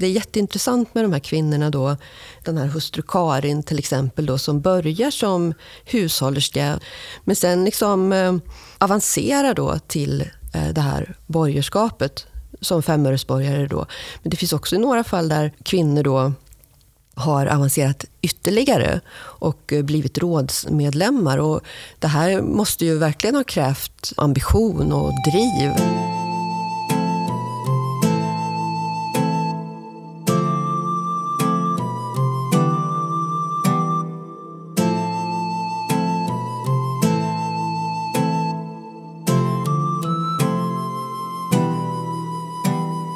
det är jätteintressant med de här kvinnorna då. Den här hustru Karin till exempel då, som börjar som hushållerska men sen liksom eh, avancerar då till eh, det här borgerskapet som femöresborgare då. Men det finns också några fall där kvinnor då har avancerat ytterligare och eh, blivit rådsmedlemmar. Och det här måste ju verkligen ha krävt ambition och driv.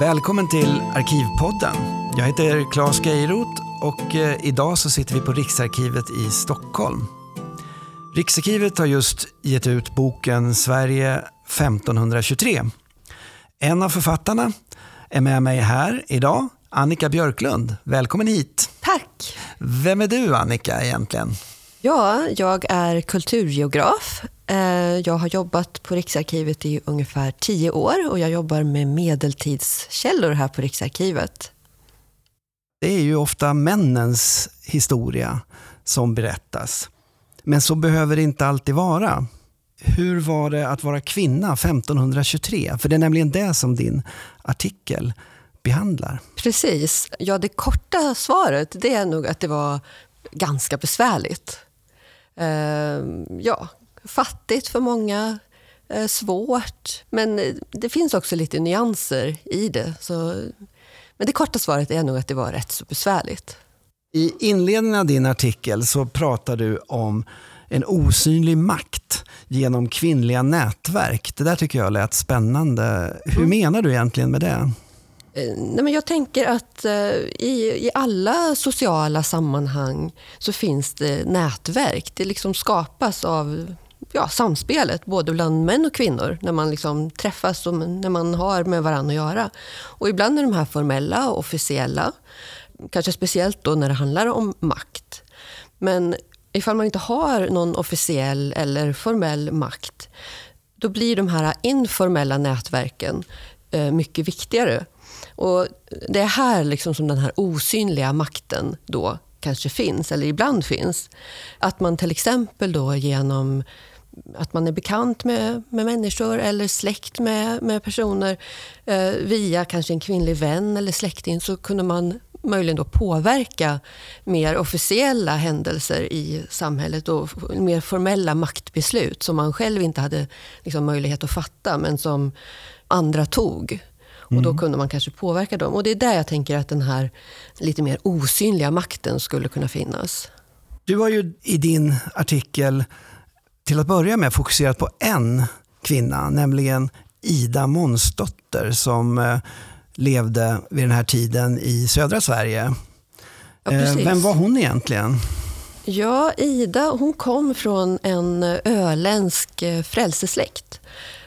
Välkommen till Arkivpodden. Jag heter Claes Geiroth och eh, idag så sitter vi på Riksarkivet i Stockholm. Riksarkivet har just gett ut boken Sverige 1523. En av författarna är med mig här idag, Annika Björklund. Välkommen hit. Tack. Vem är du Annika egentligen? Ja, jag är kulturgeograf. Eh, jag har jobbat på Riksarkivet i ungefär tio år och jag jobbar med medeltidskällor här på Riksarkivet. Det är ju ofta männens historia som berättas. Men så behöver det inte alltid vara. Hur var det att vara kvinna 1523? För det är nämligen det som din artikel behandlar. Precis. Ja, det korta svaret det är nog att det var ganska besvärligt. Uh, ja, fattigt för många, uh, svårt. Men det finns också lite nyanser i det. Så, men det korta svaret är nog att det var rätt så besvärligt. I inledningen av din artikel så pratar du om en osynlig makt genom kvinnliga nätverk. Det där tycker jag lät spännande. Hur mm. menar du egentligen med det? Eh, nej men jag tänker att eh, i, i alla sociala sammanhang så finns det nätverk. Det liksom skapas av ja, samspelet både bland män och kvinnor när man liksom träffas och när man har med varandra att göra. Och ibland är de här formella och officiella. Kanske speciellt då när det handlar om makt. Men ifall man inte har någon officiell eller formell makt då blir de här informella nätverken eh, mycket viktigare. Och det är här liksom som den här osynliga makten då kanske finns, eller ibland finns. Att man till exempel då genom att man är bekant med, med människor eller släkt med, med personer eh, via kanske en kvinnlig vän eller släkting så kunde man möjligen då påverka mer officiella händelser i samhället och mer formella maktbeslut som man själv inte hade liksom, möjlighet att fatta men som andra tog. Och Då mm. kunde man kanske påverka dem. Och Det är där jag tänker att den här lite mer osynliga makten skulle kunna finnas. Du har ju i din artikel till att börja med fokuserat på en kvinna, nämligen Ida Månsdotter som eh, levde vid den här tiden i södra Sverige. Ja, eh, Vem var hon egentligen? Ja, Ida hon kom från en öländsk eh, frälsesläkt.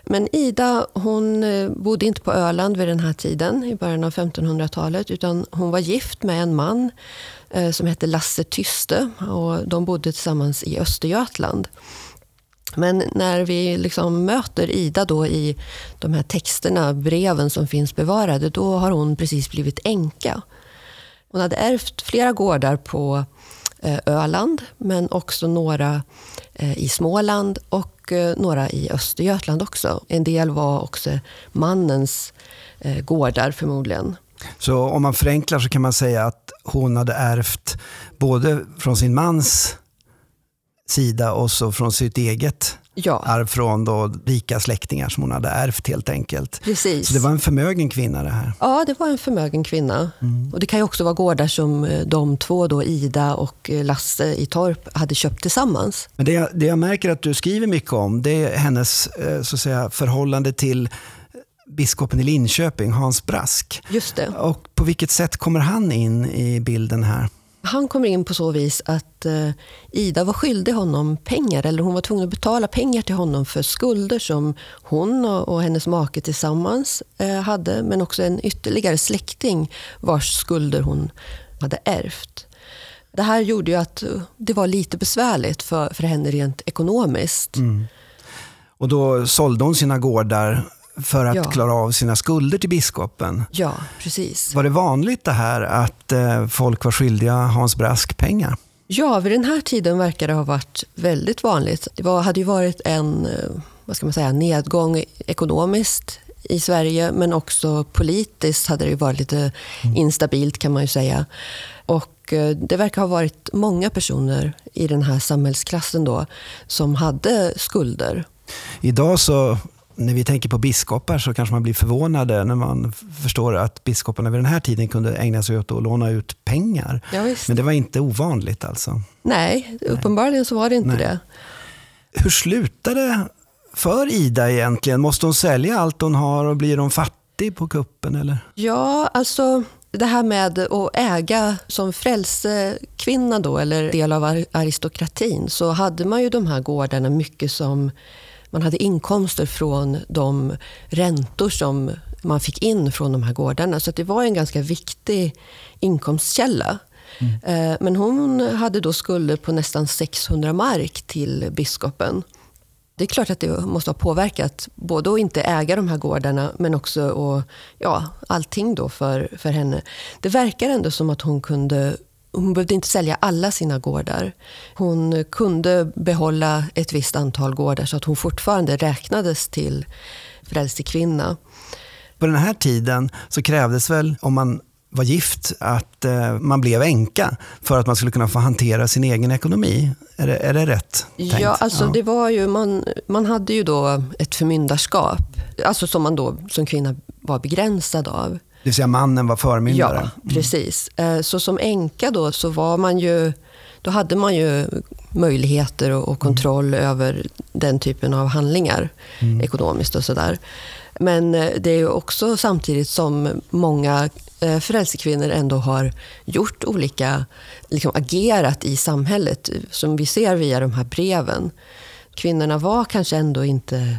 Men Ida hon bodde inte på Öland vid den här tiden, i början av 1500-talet, utan hon var gift med en man som hette Lasse Tyste och de bodde tillsammans i Östergötland. Men när vi liksom möter Ida då i de här texterna, breven som finns bevarade, då har hon precis blivit änka. Hon hade ärvt flera gårdar på eh, Öland, men också några eh, i Småland och eh, några i Östergötland också. En del var också mannens gårdar förmodligen. Så om man förenklar så kan man säga att hon hade ärvt både från sin mans sida och så från sitt eget ja. arv från då rika släktingar som hon hade ärvt helt enkelt. Precis. Så det var en förmögen kvinna det här? Ja, det var en förmögen kvinna. Mm. Och Det kan ju också vara gårdar som eh, de två, då, Ida och eh, Lasse i Torp, hade köpt tillsammans. Men det, jag, det jag märker att du skriver mycket om, det är hennes eh, så att säga, förhållande till biskopen i Linköping, Hans Brask. Just det. Och på vilket sätt kommer han in i bilden här? Han kommer in på så vis att eh, Ida var skyldig honom pengar, eller hon var tvungen att betala pengar till honom för skulder som hon och, och hennes make tillsammans eh, hade, men också en ytterligare släkting vars skulder hon hade ärvt. Det här gjorde ju att det var lite besvärligt för, för henne rent ekonomiskt. Mm. Och då sålde hon sina gårdar för att Ja. klara av sina skulder till biskopen. Ja, precis. Var det vanligt det här att eh, folk var skyldiga Hans Brask pengar? Ja, vid den här tiden verkar det ha varit väldigt vanligt. Det var, hade ju varit en eh, vad ska man säga, nedgång ekonomiskt i Sverige men också politiskt hade det ju varit lite instabilt kan man ju säga. Och eh, det verkar ha varit många personer i den här samhällsklassen då som hade skulder. Idag så, när vi tänker på biskopar så kanske man blir förvånade när man förstår att biskoparna vid den här tiden kunde ägna sig åt att låna ut pengar. Ja. Men det var inte ovanligt alltså. Nej, uppenbarligen så var det inte Nej. det. Hur slutade för Ida egentligen? Måste hon sälja allt hon har och blir hon fattig på kuppen eller? Ja, alltså det här med att äga som frälsekvinna då, eller del av ar- aristokratin, så hade man ju de här gårdarna mycket som man hade inkomster från de räntor som man fick in från de här gårdarna. Så det var en ganska viktig inkomstkälla. Eh, Men hon hade då skulder på nästan 600 mark till biskopen. Det är klart att det måste ha påverkat både att inte äga de här gårdarna men också att, ja, allting då för, för henne. Det verkar ändå som att hon kunde hon behövde inte sälja alla sina gårdar. Hon kunde behålla ett visst antal gårdar så att hon fortfarande räknades till frälsekvinna. På den här tiden så krävdes väl, om man var gift, att eh, man blev änka för att man skulle kunna få hantera sin egen ekonomi. Är det, är det rätt tänkt? Ja, alltså Ja. Det var ju, man, man hade ju då ett förmyndarskap alltså som man då som kvinna var begränsad av. Det vill säga mannen var förmyndare. Ja, precis. Eh, Så som änka då så var man ju, då hade man ju möjligheter och, och kontroll över den typen av handlingar ekonomiskt och sådär. Men eh, det är också samtidigt som många eh, frälsekvinnor ändå har gjort olika, liksom agerat i samhället som vi ser via de här breven. Kvinnorna var kanske ändå inte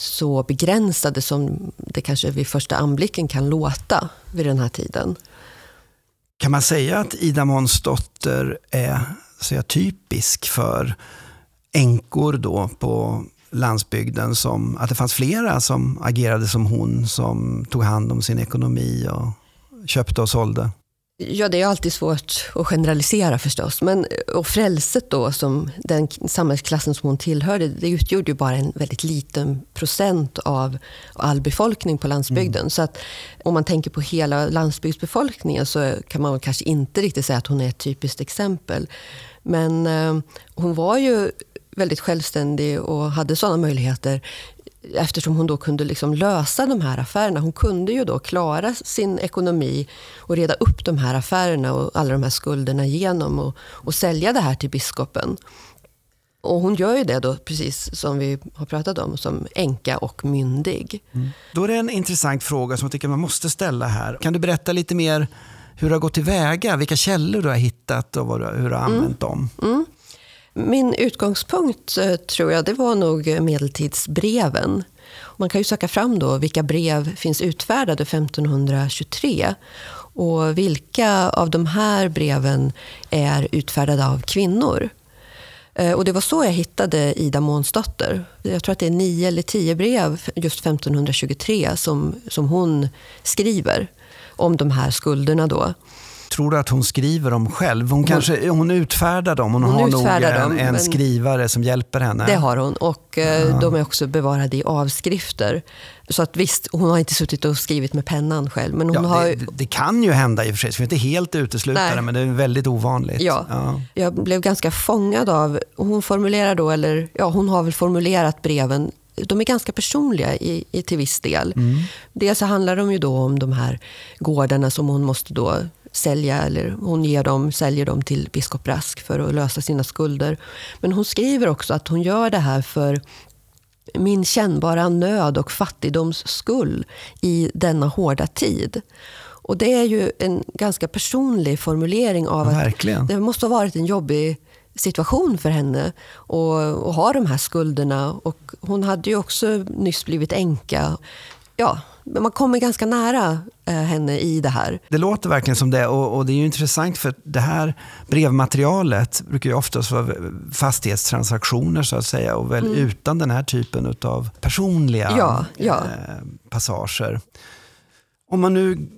så begränsade som det kanske vid första anblicken kan låta vid den här tiden. Kan man säga att Ida Månsdotter är så jag, typisk för änkor då på landsbygden? Som, att det fanns flera som agerade som hon, som tog hand om sin ekonomi och köpte och sålde? Ja, det är alltid svårt att generalisera förstås. Men, och frälset då, som den samhällsklassen som hon tillhörde, det utgjorde ju bara en väldigt liten procent av all befolkning på landsbygden. Så att om man tänker på hela landsbygdsbefolkningen så kan man kanske inte riktigt säga att hon är ett typiskt exempel. Men eh, hon var ju väldigt självständig och hade sådana möjligheter eftersom hon då kunde liksom lösa de här affärerna. Hon kunde ju då klara sin ekonomi och reda upp de här affärerna och alla de här skulderna genom och, och sälja det här till biskopen. Och hon gör ju det då, precis som vi har pratat om, som änka och myndig. Då är det en intressant fråga som jag tycker man måste ställa här. Kan du berätta lite mer hur du har gått tillväga? Vilka källor du har hittat och du, hur du har använt dem? Min utgångspunkt eh, tror jag det var nog medeltidsbreven. Man kan ju söka fram då vilka brev finns utfärdade 1523 och vilka av de här breven är utfärdade av kvinnor. Eh, och det var så jag hittade Ida Månsdotter. Jag tror att det är nio eller tio brev just 1523 som, som hon skriver om de här skulderna. Då. Tror du att hon skriver dem själv? Hon, kanske, hon utfärdar dem. Hon, Hon har nog en, en skrivare som hjälper henne. Det har hon och eh, de är också bevarade i avskrifter. Så att visst, hon har inte suttit och skrivit med pennan själv. Men hon Ja, har, det, det kan ju hända i och för sig, så vi inte helt utesluta det, men det är väldigt ovanligt. Ja. Ja. Jag blev ganska fångad av, hon formulerar då, eller ja, hon har väl formulerat breven de är ganska personliga i, i, till viss del. Dels så handlar de ju då om de här gårdarna som hon måste då sälja eller hon ger dem, säljer dem till biskop Rask för att lösa sina skulder. Men hon skriver också att hon gör det här för min kännbara nöd och fattigdoms skull i denna hårda tid. Och det är ju en ganska personlig formulering av att Verkligen. det måste ha varit en jobbig situation för henne att ha de här skulderna. Och hon hade ju också nyss blivit änka. Ja, man kommer ganska nära eh, henne i det här. Det låter verkligen som det och, och, det är intressant för det här brevmaterialet brukar ju oftast vara fastighetstransaktioner så att säga och väl mm. utan den här typen av personliga ja, ja. Eh, passager. Om man nu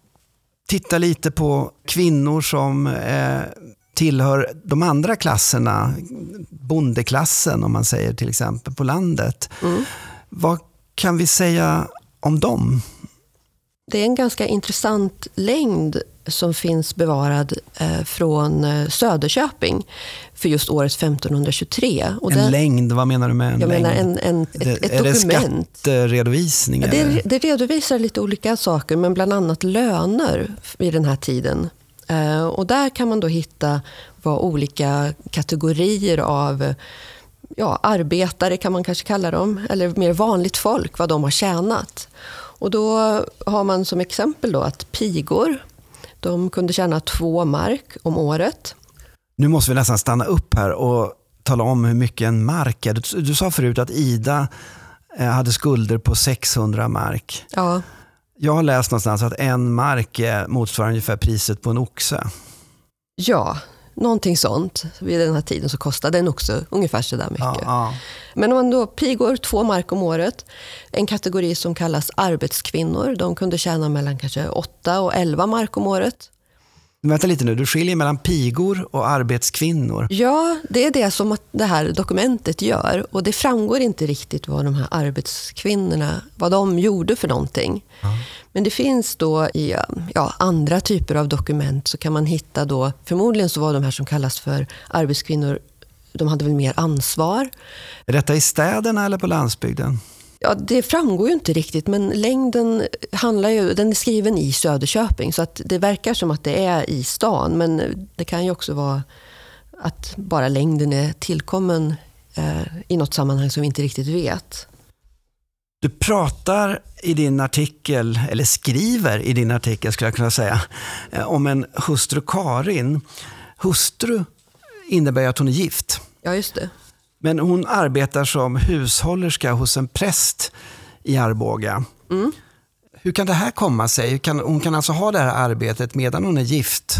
tittar lite på kvinnor som eh, tillhör de andra klasserna, bondeklassen om man säger till exempel på landet. Mm. Vad kan vi säga om dem? Det är en ganska intressant längd som finns bevarad eh, från eh, Söderköping för just året 1523. Och en den, längd, vad menar du med en jag längd? Menar en, en, ett, det, ett är dokument. det skatteredovisning? Ja, det, det, redovisar lite olika saker, men bland annat löner vid den här tiden. Eh, och där kan man då hitta vad olika kategorier av ja, arbetare kan man kanske kalla dem, eller mer vanligt folk, vad de har tjänat. Och då har man som exempel då att pigor, de kunde tjäna två mark om året. Nu måste vi nästan stanna upp här och tala om hur mycket en mark är. Du, du sa förut att Ida eh, hade skulder på 600 mark. Ja. Jag har läst någonstans att en mark motsvarar ungefär priset på en oxe. Ja, någonting sånt. Vid den här tiden så kostade en oxe ungefär sådär mycket. Ja, ja. Men om man då pigor två mark om året, en kategori som kallas arbetskvinnor, de kunde tjäna mellan kanske 8 och 11 mark om året. Vänta lite nu, du skiljer mellan pigor och arbetskvinnor. Ja, det är det som det här dokumentet gör. Och det framgår inte riktigt vad de här arbetskvinnorna, vad de gjorde för någonting. Ja. Men det finns då i ja, andra typer av dokument så kan man hitta då, förmodligen så var de här som kallas för arbetskvinnor, de hade väl mer ansvar. Är detta i städerna eller på landsbygden? Ja, det framgår ju inte riktigt, men längden handlar ju, den är skriven i Söderköping, så att det verkar som att det är i stan. Men det kan ju också vara att bara längden är tillkommen eh, i något sammanhang som vi inte riktigt vet. Du pratar i din artikel, eller skriver i din artikel skulle jag kunna säga, eh, om en hustru Karin. Hustru innebär att hon är gift. Ja, just det. Men hon arbetar som hushållerska hos en präst i Arboga. Mm. Hur kan det här komma sig? hon kan alltså ha det här arbetet medan hon är gift.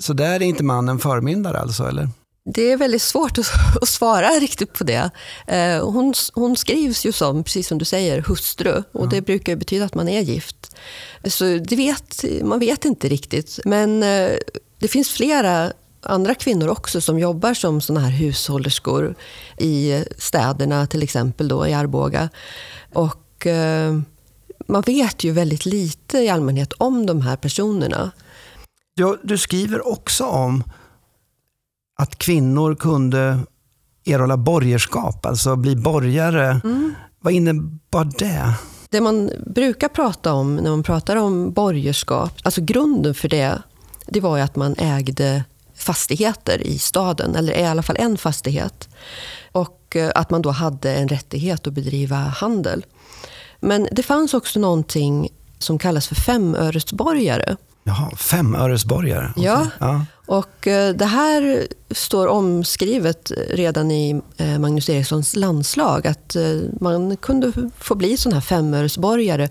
Så där är inte mannen förmyndare alltså, eller? Det är väldigt svårt att, svara riktigt på det. Eh, hon, hon skrivs ju som, precis som du säger, hustru. Och mm. Det brukar betyda att man är gift. Så det vet, man vet inte riktigt. Men eh, det finns flera andra kvinnor också som jobbar som såna här hushållerskor i städerna, till exempel då i Arboga. Och eh, man vet ju väldigt lite i allmänhet om de här personerna. Ja, du skriver också om att kvinnor kunde erhålla borgerskap, alltså bli borgare. Mm. Vad innebar det? Det man brukar prata om när man pratar om borgerskap, alltså grunden för det, det var ju att man ägde fastigheter i staden, eller i alla fall en fastighet. Och eh, att man då hade en rättighet att bedriva handel. Men det fanns också någonting som kallas för femöresborgare. Jaha, femöresborgare? Okay. Ja, ja, och eh, det här står omskrivet redan i eh, Magnus Erikssons landslag, att man kunde få bli sån här femöresborgare.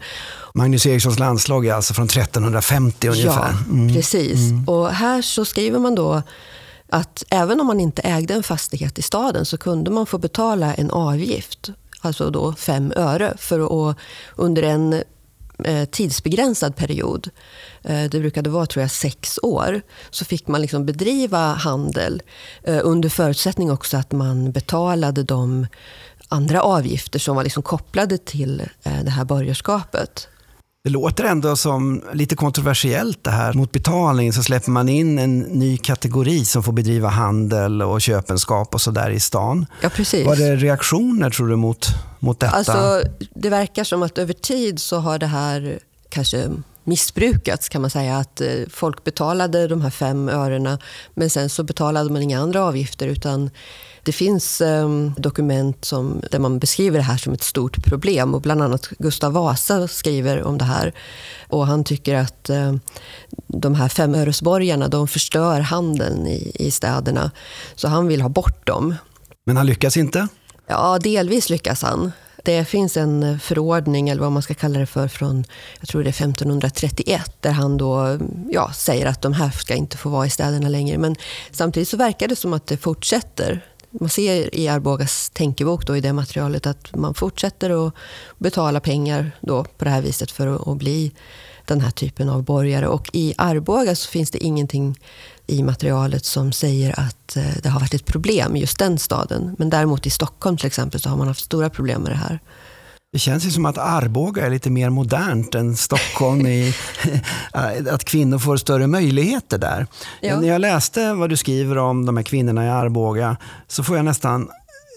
Magnus Erikssons landslag är alltså från 1350 ungefär? Ja, mm. precis. Mm. Och här så skriver man då att även om man inte ägde en fastighet i staden så kunde man få betala en avgift, alltså då fem öre, för att under en eh, Eh, tidsbegränsad period, eh, det brukade vara tror jag sex år, så fick man liksom bedriva handel eh, under förutsättning också att man betalade de andra avgifter som var liksom kopplade till det här borgerskapet. Det låter ändå som lite kontroversiellt det här. Mot betalning så släpper man in en ny kategori som får bedriva handel och köpenskap och sådär i stan. Ja, precis. Var det reaktioner tror du mot, mot detta? Alltså, det verkar som att över tid så har det här kanske missbrukats kan man säga. Att eh, folk betalade de här fem örena men sen så betalade man inga andra avgifter utan det finns um, dokument som, där man beskriver det här som ett stort problem och bland annat Gustav Vasa skriver om det här. Och han tycker att uh, de här femöresborgarna de förstör handeln i, i städerna. Så han vill ha bort dem. Men han lyckas inte? Ja, delvis lyckas han. Det finns en eh, förordning, eller vad man ska kalla det för, från jag tror det är 1531, där han då ja, säger att de här ska inte få vara i städerna längre. Men samtidigt så verkar det som att det fortsätter. Man ser i Arbogas tänkebok, då, i det materialet, att man fortsätter att betala pengar då på det här viset för att, bli den här typen av borgare. Och i Arboga så finns det ingenting i materialet som säger att eh, det har varit ett problem i just den staden. Men däremot i Stockholm till exempel så har man haft stora problem med det här. Det känns ju som att Arboga är lite mer modernt än Stockholm i att kvinnor får större möjligheter där. Ja. När jag läste vad du skriver om de här kvinnorna i Arboga så får jag nästan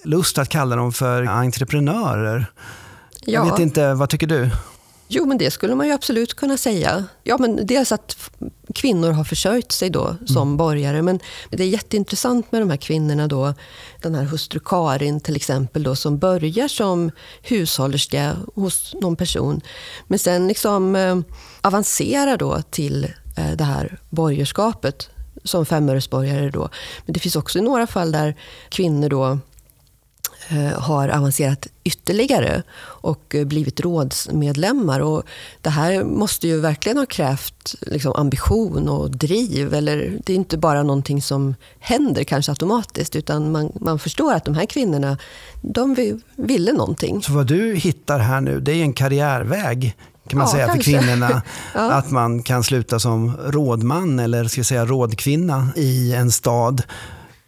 lust att kalla dem för entreprenörer. Ja. Jag vet inte, vad tycker du? Jo, men det skulle man ju absolut kunna säga. Ja, men dels att kvinnor har försörjt sig då som mm. borgare. Men det är jätteintressant med de här kvinnorna. Då, den här hustru Karin till exempel, då, som börjar som hushållerska hos någon person. Men sen liksom eh, avancerar då till eh, det här borgerskapet som femöresborgare. Då. Men det finns också några fall där kvinnor då har avancerat ytterligare och blivit rådsmedlemmar. Och det här måste ju verkligen ha krävt liksom ambition och driv. Eller, det är inte bara någonting som händer kanske automatiskt utan man, man förstår att de här kvinnorna de ville någonting. Så vad du hittar här nu det är en karriärväg kan man ja, säga kanske. för kvinnorna. ja. Att man kan sluta som rådman eller ska säga rådkvinna i en stad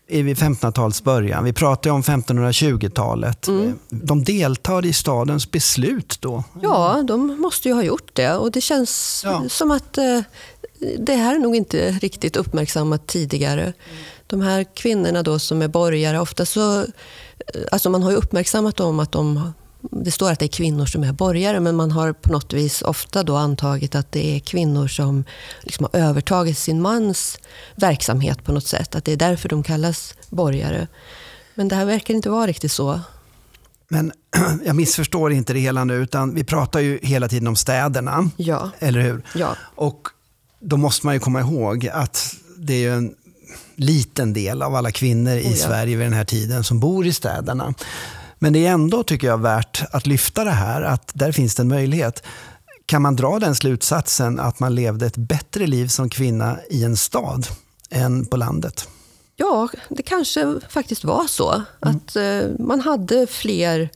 vid 1500-talets början. Vi pratar om 1520-talet. Mm. De deltar i stadens beslut då? Ja, de måste ju ha gjort det. Och det känns ja. som att eh, det här är nog inte riktigt uppmärksammat tidigare. De här kvinnorna då som är borgare, ofta så... Eh, alltså man har ju uppmärksammat dem att de det står att det är kvinnor som är borgare, men man har på något vis ofta då antagit att det är kvinnor som liksom har övertagit sin mans verksamhet på något sätt. Att det är därför de kallas borgare. Men det här verkar inte vara riktigt så. Men jag missförstår inte det hela nu, utan vi pratar ju hela tiden om städerna. Ja. Eller hur? Ja. Och då måste man ju komma ihåg att det är en liten del av alla kvinnor i oh ja. Sverige vid den här tiden som bor i städerna. Men det är ändå, tycker jag, värt att lyfta det här, att där finns det en möjlighet. Kan man dra den slutsatsen att man levde ett bättre liv som kvinna i en stad än på landet? Ja, det kanske faktiskt var så. Mm. Att uh, man hade fler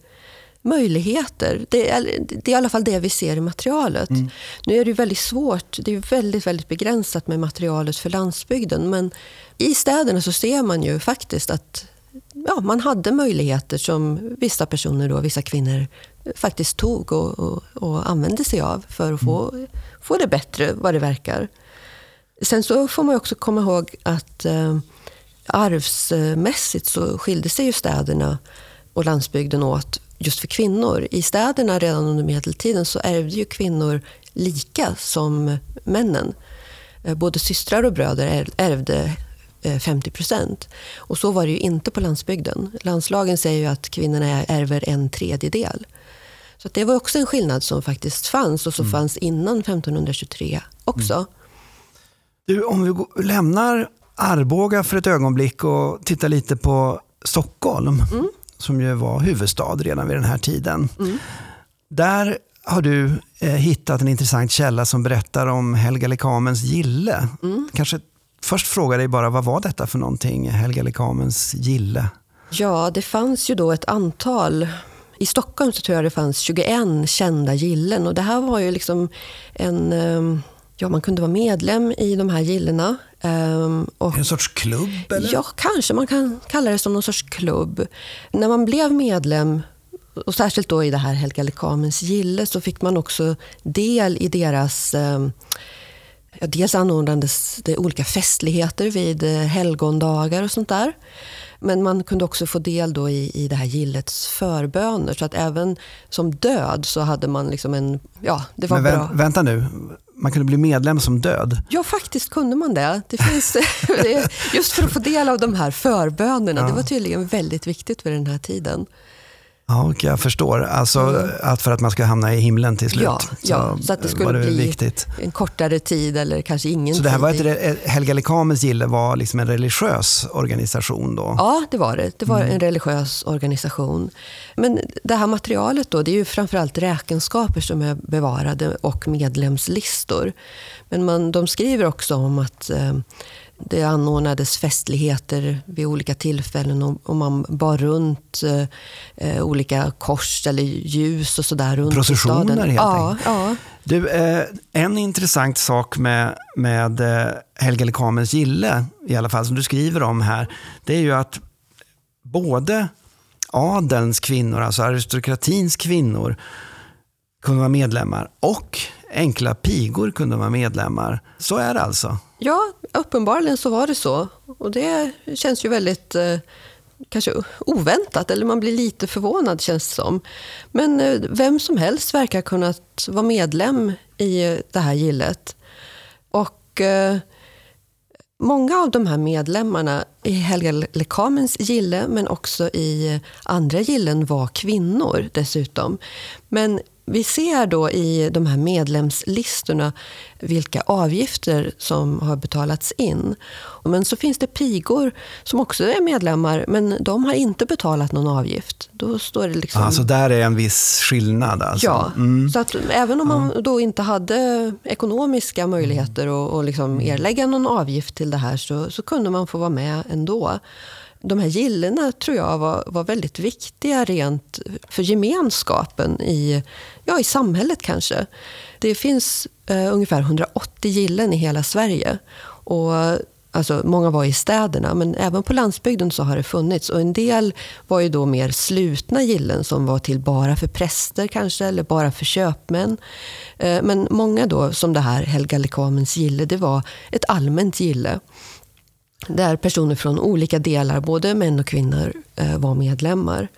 möjligheter. Det är, det är i alla fall det vi ser i materialet. Mm. Nu är det väldigt svårt, det är väldigt, väldigt begränsat med materialet för landsbygden. Men i städerna så ser man ju faktiskt att ja, man hade möjligheter som vissa personer, då, vissa kvinnor, faktiskt tog och, och, och använde sig av för att få, mm. få det bättre, vad det verkar. Sen så får man också komma ihåg att eh, arvsmässigt så skilde sig ju städerna och landsbygden åt just för kvinnor. I städerna redan under medeltiden så ärvde ju kvinnor lika som männen. Eh, både systrar och bröder ärvde 50 eh, procent. Och så var det ju inte på landsbygden. Landslagen säger ju att kvinnorna ärver en tredjedel. Så det var också en skillnad som faktiskt fanns och som mm. fanns innan 1523 också. Mm. Du, om vi lämnar Arboga för ett ögonblick och tittar lite på Stockholm, mm. som ju var huvudstad redan vid den här tiden. Mm. Där har du eh, hittat en intressant källa som berättar om Helga Lekamens gille. Mm. Kanske först fråga dig bara, vad var detta för någonting, Helga Lekamens gille? Ja, det fanns ju då ett antal i Stockholm så tror jag det fanns 21 kända gillen och det här var ju liksom en... Ehm, ja, man kunde vara medlem i de här gillena. Ehm, och, en sorts klubb? Eller? Ja, kanske man kan kalla det som någon sorts klubb. När man blev medlem, och särskilt då i det här Helga Lekamens gille, så fick man också del i deras ehm, Ja, dels anordnades det olika festligheter vid eh, helgondagar och sånt där. Men man kunde också få del då i, i det här gillets förböner. Så att även som död så hade man liksom en... Ja, det var Men bra. Vänta nu, man kunde bli medlem som död? Ja, faktiskt kunde man det. det finns, just för att få del av de här förbönerna. Ja. Det var tydligen väldigt viktigt vid den här tiden. Ja, och jag förstår. Alltså mm. att för att man ska hamna i himlen till slut. Ja, så, ja, så att det skulle det bli viktigt. en kortare tid eller kanske ingen Så det här var ett, Helga Lekamens gille var liksom en religiös organisation då? Ja, det var det. Det var mm. en religiös organisation. Men det här materialet då, det är ju framförallt räkenskaper som är bevarade och medlemslistor. Men man, de skriver också om att eh, det anordnades festligheter vid olika tillfällen och, man bar runt eh, eh, olika kors eller ljus och sådär runt Processioner staden. helt ja. Ja. Du, eh, en intressant sak med, med eh, Helga Lekamens gille, i alla fall som du skriver om här, det är ju att både adelns kvinnor, alltså aristokratins kvinnor, kunde vara medlemmar och enkla pigor kunde vara medlemmar. Så är det alltså? Ja, uppenbarligen så var det så. Och det känns ju väldigt eh, kanske oväntat, eller man blir lite förvånad känns det som. Men eh, vem som helst verkar kunnat vara medlem i eh, det här gillet. Och eh, Många av de här medlemmarna i Helga Lekamens gille, men också i andra gillen, var kvinnor dessutom. Men vi ser då i de här medlemslistorna vilka avgifter som har betalats in. Men så finns det pigor som också är medlemmar, men de har inte betalat någon avgift. Då står det liksom... Alltså där är en viss skillnad? Alltså. Ja, mm. så att även om man då inte hade ekonomiska möjligheter att, att liksom erlägga någon avgift till det här så, så kunde man få vara med ändå de här gillena tror jag var, var väldigt viktiga rent för gemenskapen i, ja, i samhället kanske. Det finns eh, ungefär 180 gillen i hela Sverige. Och Alltså, många var i städerna, men även på landsbygden så har det funnits. Och en del var ju då mer slutna gillen som var till bara för präster kanske, eller bara för köpmän. Eh, men många då, som det här Helga Lekamens gille, det var ett allmänt gille. Där personer från olika delar, både män och kvinnor, eh, var medlemmar.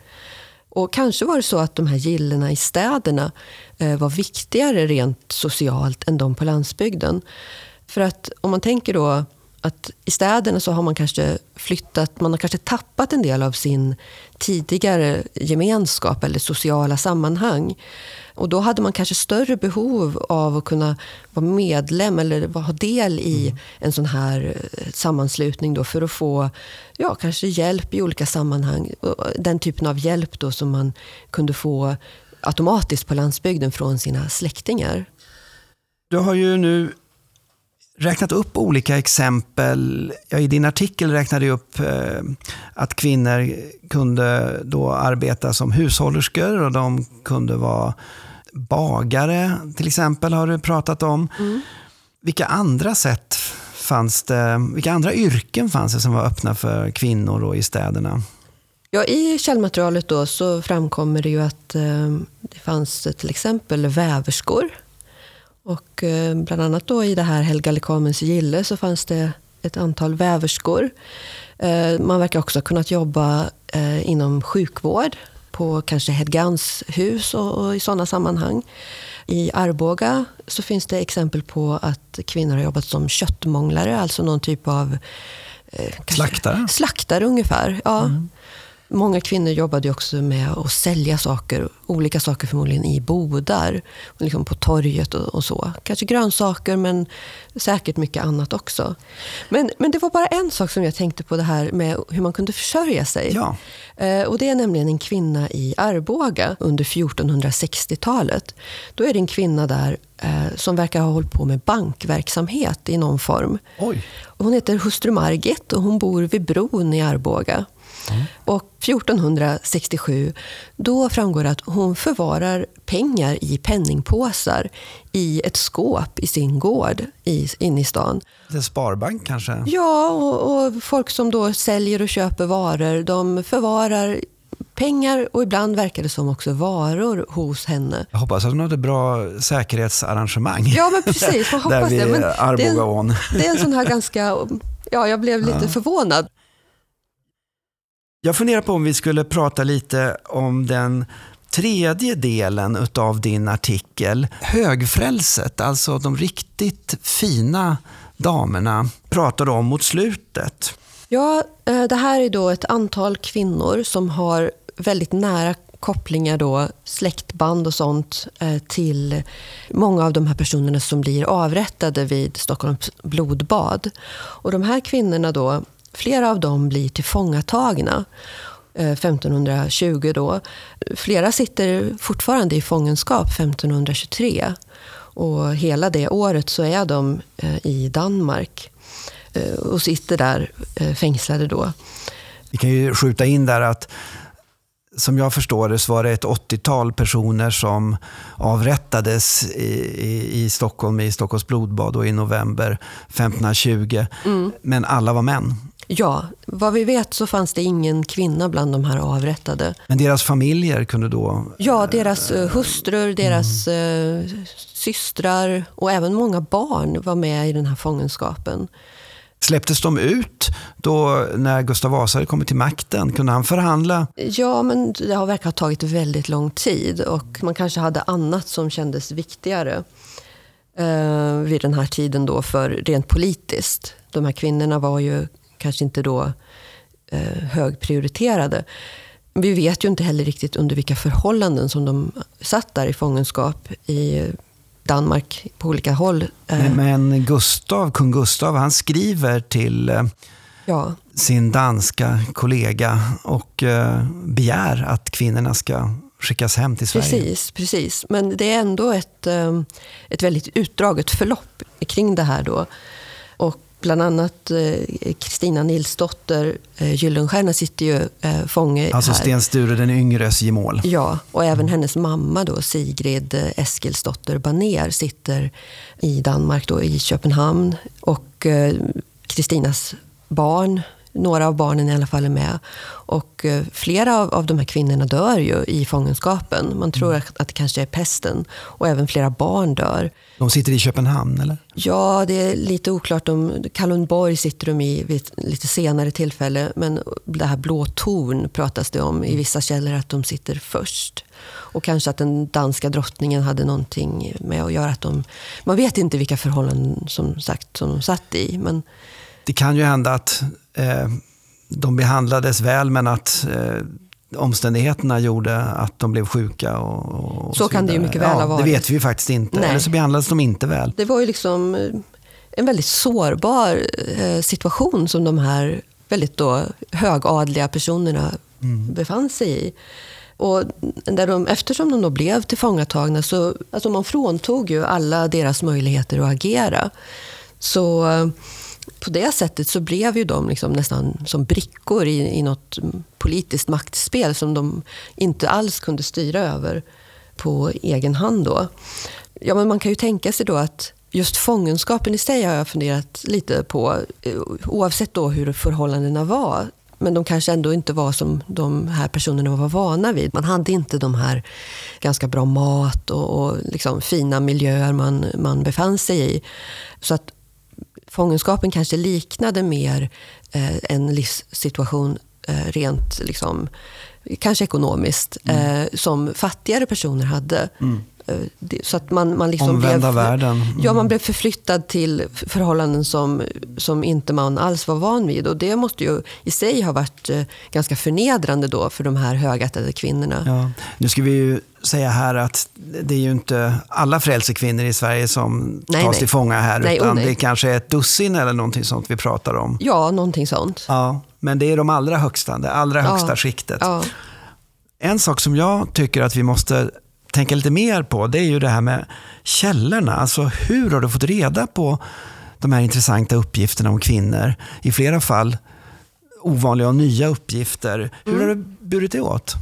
Och kanske var det så att de här gillena i städerna eh, var viktigare rent socialt än de på landsbygden. För att om man tänker då att i städerna så har man kanske flyttat, man har kanske tappat en del av sin tidigare gemenskap eller sociala sammanhang. Och då hade man kanske större behov av att kunna vara medlem eller ha del i mm. en sån här eh, sammanslutning då för att få ja, kanske hjälp i olika sammanhang. Den typen av hjälp då som man kunde få automatiskt på landsbygden från sina släktingar. Du har ju nu räknat upp olika exempel. Ja, I din artikel räknade du upp eh, att kvinnor kunde då arbeta som hushållerskor och de kunde vara bagare till exempel har du pratat om. Mm. Vilka andra sätt fanns det, vilka andra yrken fanns det som var öppna för kvinnor då i städerna? Ja, I källmaterialet då så framkommer det ju att eh, det fanns till exempel väverskor. Och eh, bland annat då i det här Helga Lekamens gille så fanns det ett antal väverskor. Eh, man verkar också ha kunnat jobba eh, inom sjukvård på kanske Hedgans hus och, i sådana sammanhang. I Arboga så finns det exempel på att kvinnor har jobbat som köttmånglare, alltså någon typ av slaktare? Slaktare ungefär, ja. Mm. Många kvinnor jobbade också med att sälja saker, olika saker förmodligen i bodar, liksom på torget och, och, så. Kanske grönsaker men säkert mycket annat också. Men, men det var bara en sak som jag tänkte på det här med hur man kunde försörja sig. Ja. Eh, och Det är nämligen en kvinna i Arboga under 1460-talet. Då är det en kvinna där eh, som verkar ha hållit på med bankverksamhet i någon form. Oj. Hon heter hustru Margit och hon bor vid bron i Arboga. Mm. Och 1467 då framgår det att hon förvarar pengar i penningpåsar i ett skåp i sin gård i, inne i stan. En sparbank kanske? Ja, och, och, folk som då säljer och köper varor de förvarar pengar och ibland verkar det som också varor hos henne. Jag hoppas att hon hade bra säkerhetsarrangemang. Ja, men precis. Man hoppas det. Men det, är en, det är en sån här ganska... Ja, jag blev lite ja. förvånad. Jag funderar på om vi skulle prata lite om den tredje delen av din artikel. Högfrälset, alltså de riktigt fina damerna, pratar du om mot slutet. Ja, eh, det här är då ett antal kvinnor som har väldigt nära kopplingar då, släktband och sånt eh, till många av de här personerna som blir avrättade vid Stockholms blodbad. Och de här kvinnorna då, flera av dem blir tillfångatagna 1520 eh, då. Flera sitter fortfarande i fångenskap 1523. Och hela det året så är de eh, i Danmark och sitter där fängslade då. Vi kan ju skjuta in där att som jag förstår det så var det ett 80-tal personer som avrättades i, i, i, Stockholm i Stockholms blodbad i november 1520. Mm. Men alla var män. Ja, vad vi vet så fanns det ingen kvinna bland de här avrättade. Men deras familjer kunde då? Ja, deras äh, hustrur, deras mm. äh, systrar och även många barn var med i den här fångenskapen. Släpptes de ut då när Gustav Vasa kommit till makten? Kunde han förhandla? Ja, men det har verkar ha tagit väldigt lång tid och man kanske hade annat som kändes viktigare eh, vid den här tiden då för rent politiskt. De här kvinnorna var ju kanske inte då eh, högprioriterade. Vi vet ju inte heller riktigt under vilka förhållanden som de satt där i fångenskap i Danmark på olika håll. Men, men Gustav, kung Gustav, han skriver till eh, ja. sin danska kollega och eh, begär att kvinnorna ska skickas hem till Sverige. Precis, precis. men det är ändå ett, eh, ett väldigt utdraget förlopp kring det här. Då. Bland annat eh, Kristina Nilsdotter eh, Gyllenstierna sitter ju eh, fånge Alltså Sten Sture den yngres gemål. Ja, och även mm. hennes mamma då, Sigrid Eskilsdotter Baner sitter i Danmark, då, i Köpenhamn. Och Kristinas barn några av barnen i alla fall är med. Och eh, flera av, av de här kvinnorna dör ju i fångenskapen. Man tror mm. att, att det kanske är pesten. Och även flera barn dör. De sitter i Köpenhamn eller? Ja, det är lite oklart. De, Kalundborg sitter de i vid ett lite senare tillfälle. Men det här Blå torn pratas det om i vissa källor att de sitter först. Och kanske att den danska drottningen hade någonting med att göra. att de... Man vet inte vilka förhållanden som sagt som de satt i. Men det kan ju hända att eh, de behandlades väl men att eh, omständigheterna gjorde att de blev sjuka. Och, och så, så kan det ju mycket väl ja, ha varit. Det vet vi faktiskt inte. Nej. Eller så behandlades de inte väl. Det var ju liksom eh, en väldigt sårbar eh, situation som de här väldigt då högadliga personerna mm. befann sig i. Och där de, eftersom de då blev tillfångatagna så alltså man fråntog ju alla deras möjligheter att agera. Så på det sättet så blev ju de liksom nästan som brickor i, i något politiskt maktspel som de inte alls kunde styra över på egen hand. Då. Ja, men man kan ju tänka sig då att just fångenskapen i sig har jag funderat lite på, eh, oavsett då hur förhållandena var. Men de kanske ändå inte var som de här personerna var vana vid. Man hade inte de här ganska bra mat och, och liksom fina miljöer man, man befann sig i. Så att fångenskapen kanske liknade mer eh, en livssituation eh, rent liksom, kanske ekonomiskt, mm. eh, som fattigare personer hade. Mm. Eh, så att man, man liksom Omvända blev, världen. Mm. Ja, man blev förflyttad till förhållanden som, som inte man alls var van vid. Och det måste ju i sig ha varit eh, ganska förnedrande då för de här högättade kvinnorna. Ja. Nu ska vi ju säga här att det är ju inte alla frälsekvinnor i Sverige som nej, tas nej. till fånga här. Nej, utan oh, det är kanske ett dussin eller någonting sånt vi pratar om. Ja, någonting sånt. Ja, men det är de allra högsta, det allra högsta ja. skiktet. Ja. En sak som jag tycker att vi måste tänka lite mer på, det är ju det här med källorna. Alltså hur har du fått reda på de här intressanta uppgifterna om kvinnor? I flera fall ovanliga och nya uppgifter. Hur mm. har du burit det åt?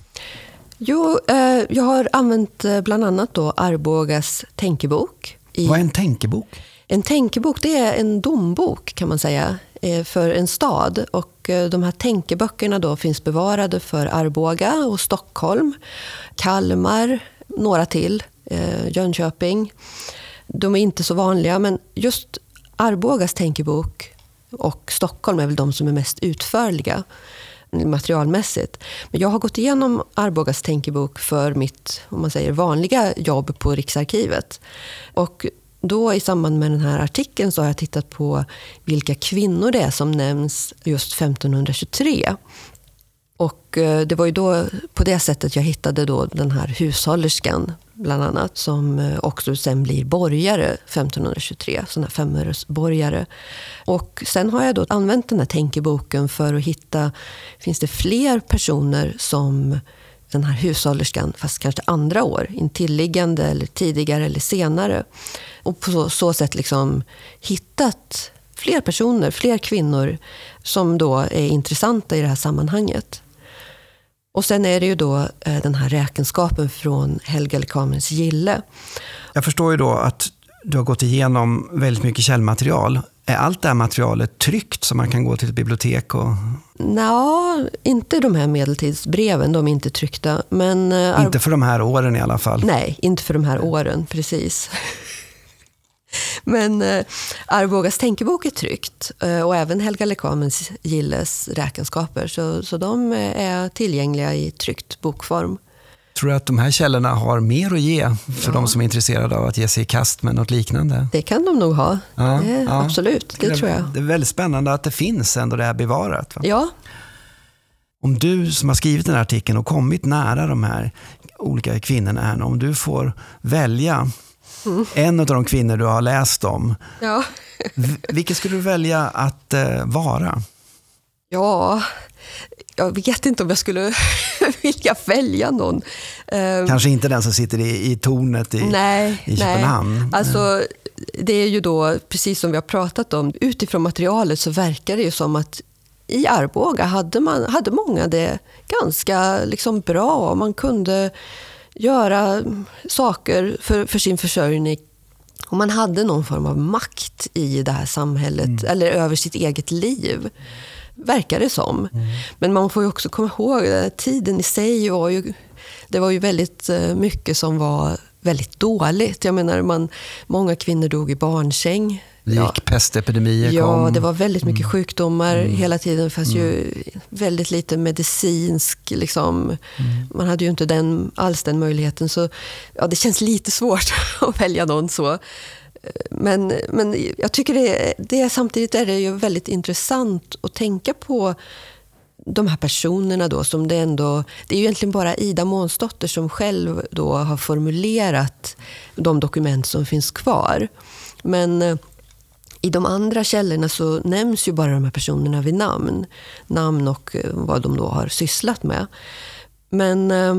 Jo, eh, jag har använt eh, bland annat då Arbogas tänkebok. I... Vad är en tänkebok? En tänkebok det är en dombok kan man säga eh, för en stad. Och eh, de här tänkeböckerna då finns bevarade för Arboga och Stockholm, Kalmar, några till, eh, Jönköping. De är inte så vanliga, men just Arbogas tänkebok och Stockholm är väl de som är mest utförliga materialmässigt. Men jag har gått igenom Arbogas tänkebok för mitt om man säger, vanliga jobb på Riksarkivet. Och då i samband med den här artikeln så har jag tittat på vilka kvinnor det är som nämns just 1523. Och eh, det var ju då på det sättet jag hittade då den här hushållerskan bland annat, som eh, också sen blir borgare 1523, sån här femöresborgare. Och sen har jag då använt den här tänkeboken för att hitta, finns det fler personer som den här hushållerskan, fast kanske andra år, intilliggande eller tidigare eller senare. Och på så, så sätt liksom hittat fler personer, fler kvinnor som då är intressanta i det här sammanhanget. Och sen är det ju då eh, den här räkenskapen från Helga Lekamens Gille. Jag förstår ju då att du har gått igenom väldigt mycket källmaterial. Är allt det här materialet tryckt så man kan gå till ett bibliotek? Och... Nå, inte de här medeltidsbreven, de är inte tryckta. Men, eh, inte för de här åren i alla fall? Nej, inte för de här åren, precis. Men eh, Arbogas tänkebok är tryckt eh, och även Helga Lekamens Gilles räkenskaper. Så, så de är tillgängliga i tryckt bokform. Tror du att de här källorna har mer att ge för ja. de som är intresserade av att ge sig i kast med något liknande? Det kan de nog ha. Ja, det, ja. Absolut, det, det, tror jag. Det är väldigt spännande att det finns ändå det här bevarat. Va? Ja. Om du som har skrivit den här artikeln och kommit nära de här olika kvinnorna, här, om du får välja Mm. En av de kvinnor du har läst om. Ja. Vilken skulle du välja att eh, vara? Ja, jag vet inte om jag skulle vilja välja någon. Ehm, Kanske inte den som sitter i, i tornet i, nej, i Köpenhamn? Nej. Alltså, det är ju då, precis som vi har pratat om, utifrån materialet så verkar det ju som att i Arboga hade, man, hade många det ganska liksom bra. Man kunde göra saker för, för sin försörjning. Och man hade någon form av makt i det här samhället, mm. eller över sitt eget liv. Verkar det som. Mm. Men man får ju också komma ihåg att tiden i sig var ju, det var ju väldigt eh, mycket som var väldigt dåligt. Jag menar, man, många kvinnor dog i barnsäng. Det gick ja. pestepidemier Ja, kom. det var väldigt mycket mm. sjukdomar mm. hela tiden. Fanns mm. ju väldigt lite medicinsk... Liksom, mm. Man hade ju inte den, alls den möjligheten. Så ja, det känns lite svårt att välja någon så. Men, men jag tycker det, det samtidigt är det ju väldigt intressant att tänka på de här personerna då som det ändå... Det är ju egentligen bara Ida Månsdotter som själv då har formulerat de dokument som finns kvar. Men i de andra källorna så nämns ju bara de här personerna vid namn. Namn och eh, vad de då har sysslat med. Men eh,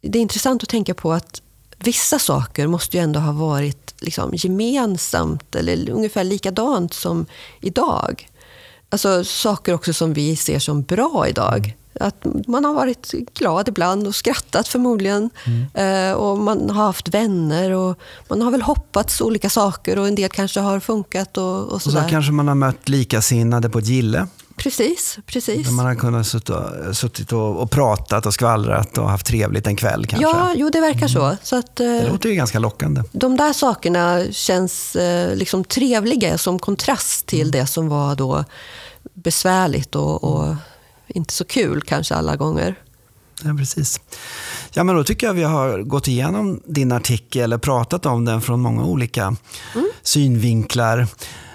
det är intressant att tänka på att vissa saker måste ju ändå ha varit liksom gemensamt eller ungefär likadant som idag. Alltså saker också som vi ser som bra idag. Att man har varit glad ibland och skrattat förmodligen. Mm. Eh, och man har haft vänner och man har väl hoppats olika saker och en del kanske har funkat. Och, och, sådär. och så kanske man har mött likasinnade på ett gille. Precis, precis. Där man har kunnat suttit och, och, pratat och skvallrat och haft trevligt en kväll kanske. Ja, jo det verkar mm. så. så att, eh, det låter ju ganska lockande. De där sakerna känns eh, liksom trevliga som kontrast till mm. det som var då besvärligt och, och inte så kul kanske alla gånger. Ja, precis. Ja, men då tycker jag vi har gått igenom din artikel, eller pratat om den från många olika mm. synvinklar.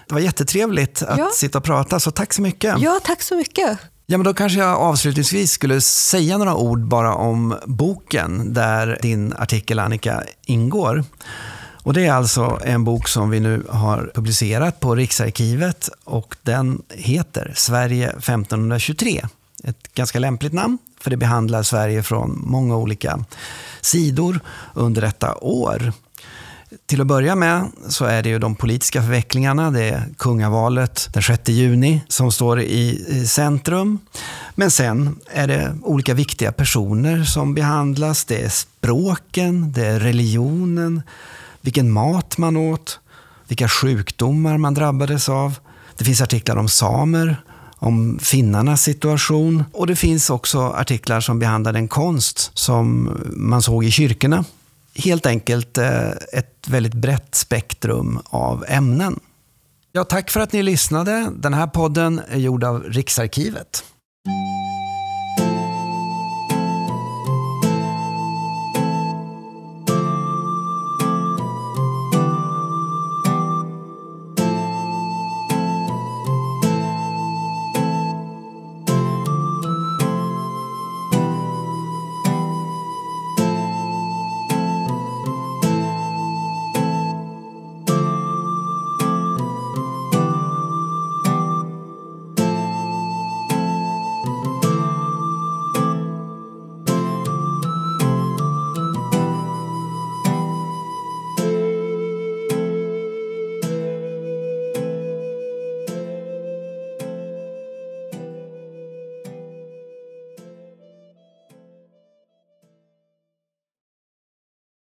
Det var jättetrevligt att ja. sitta och prata, så tack så mycket. Ja, tack så mycket. Ja, men då kanske jag avslutningsvis skulle säga några ord bara om boken där din artikel Annika ingår. Och Det är alltså en bok som vi nu har publicerat på Riksarkivet och den heter Sverige 1523. Ett ganska lämpligt namn, för det behandlar Sverige från många olika sidor under detta år. Till att börja med så är det ju de politiska förvecklingarna. Det är kungavalet den 6 juni som står i centrum. Men sen är det olika viktiga personer som behandlas. Det är språken, det är religionen, vilken mat man åt, vilka sjukdomar man drabbades av. Det finns artiklar om samer, om finnarnas situation och det finns också artiklar som behandlar den konst som man såg i kyrkorna. Helt enkelt eh, ett väldigt brett spektrum av ämnen. Ja, tack för att ni lyssnade. Den här podden är gjord av Riksarkivet.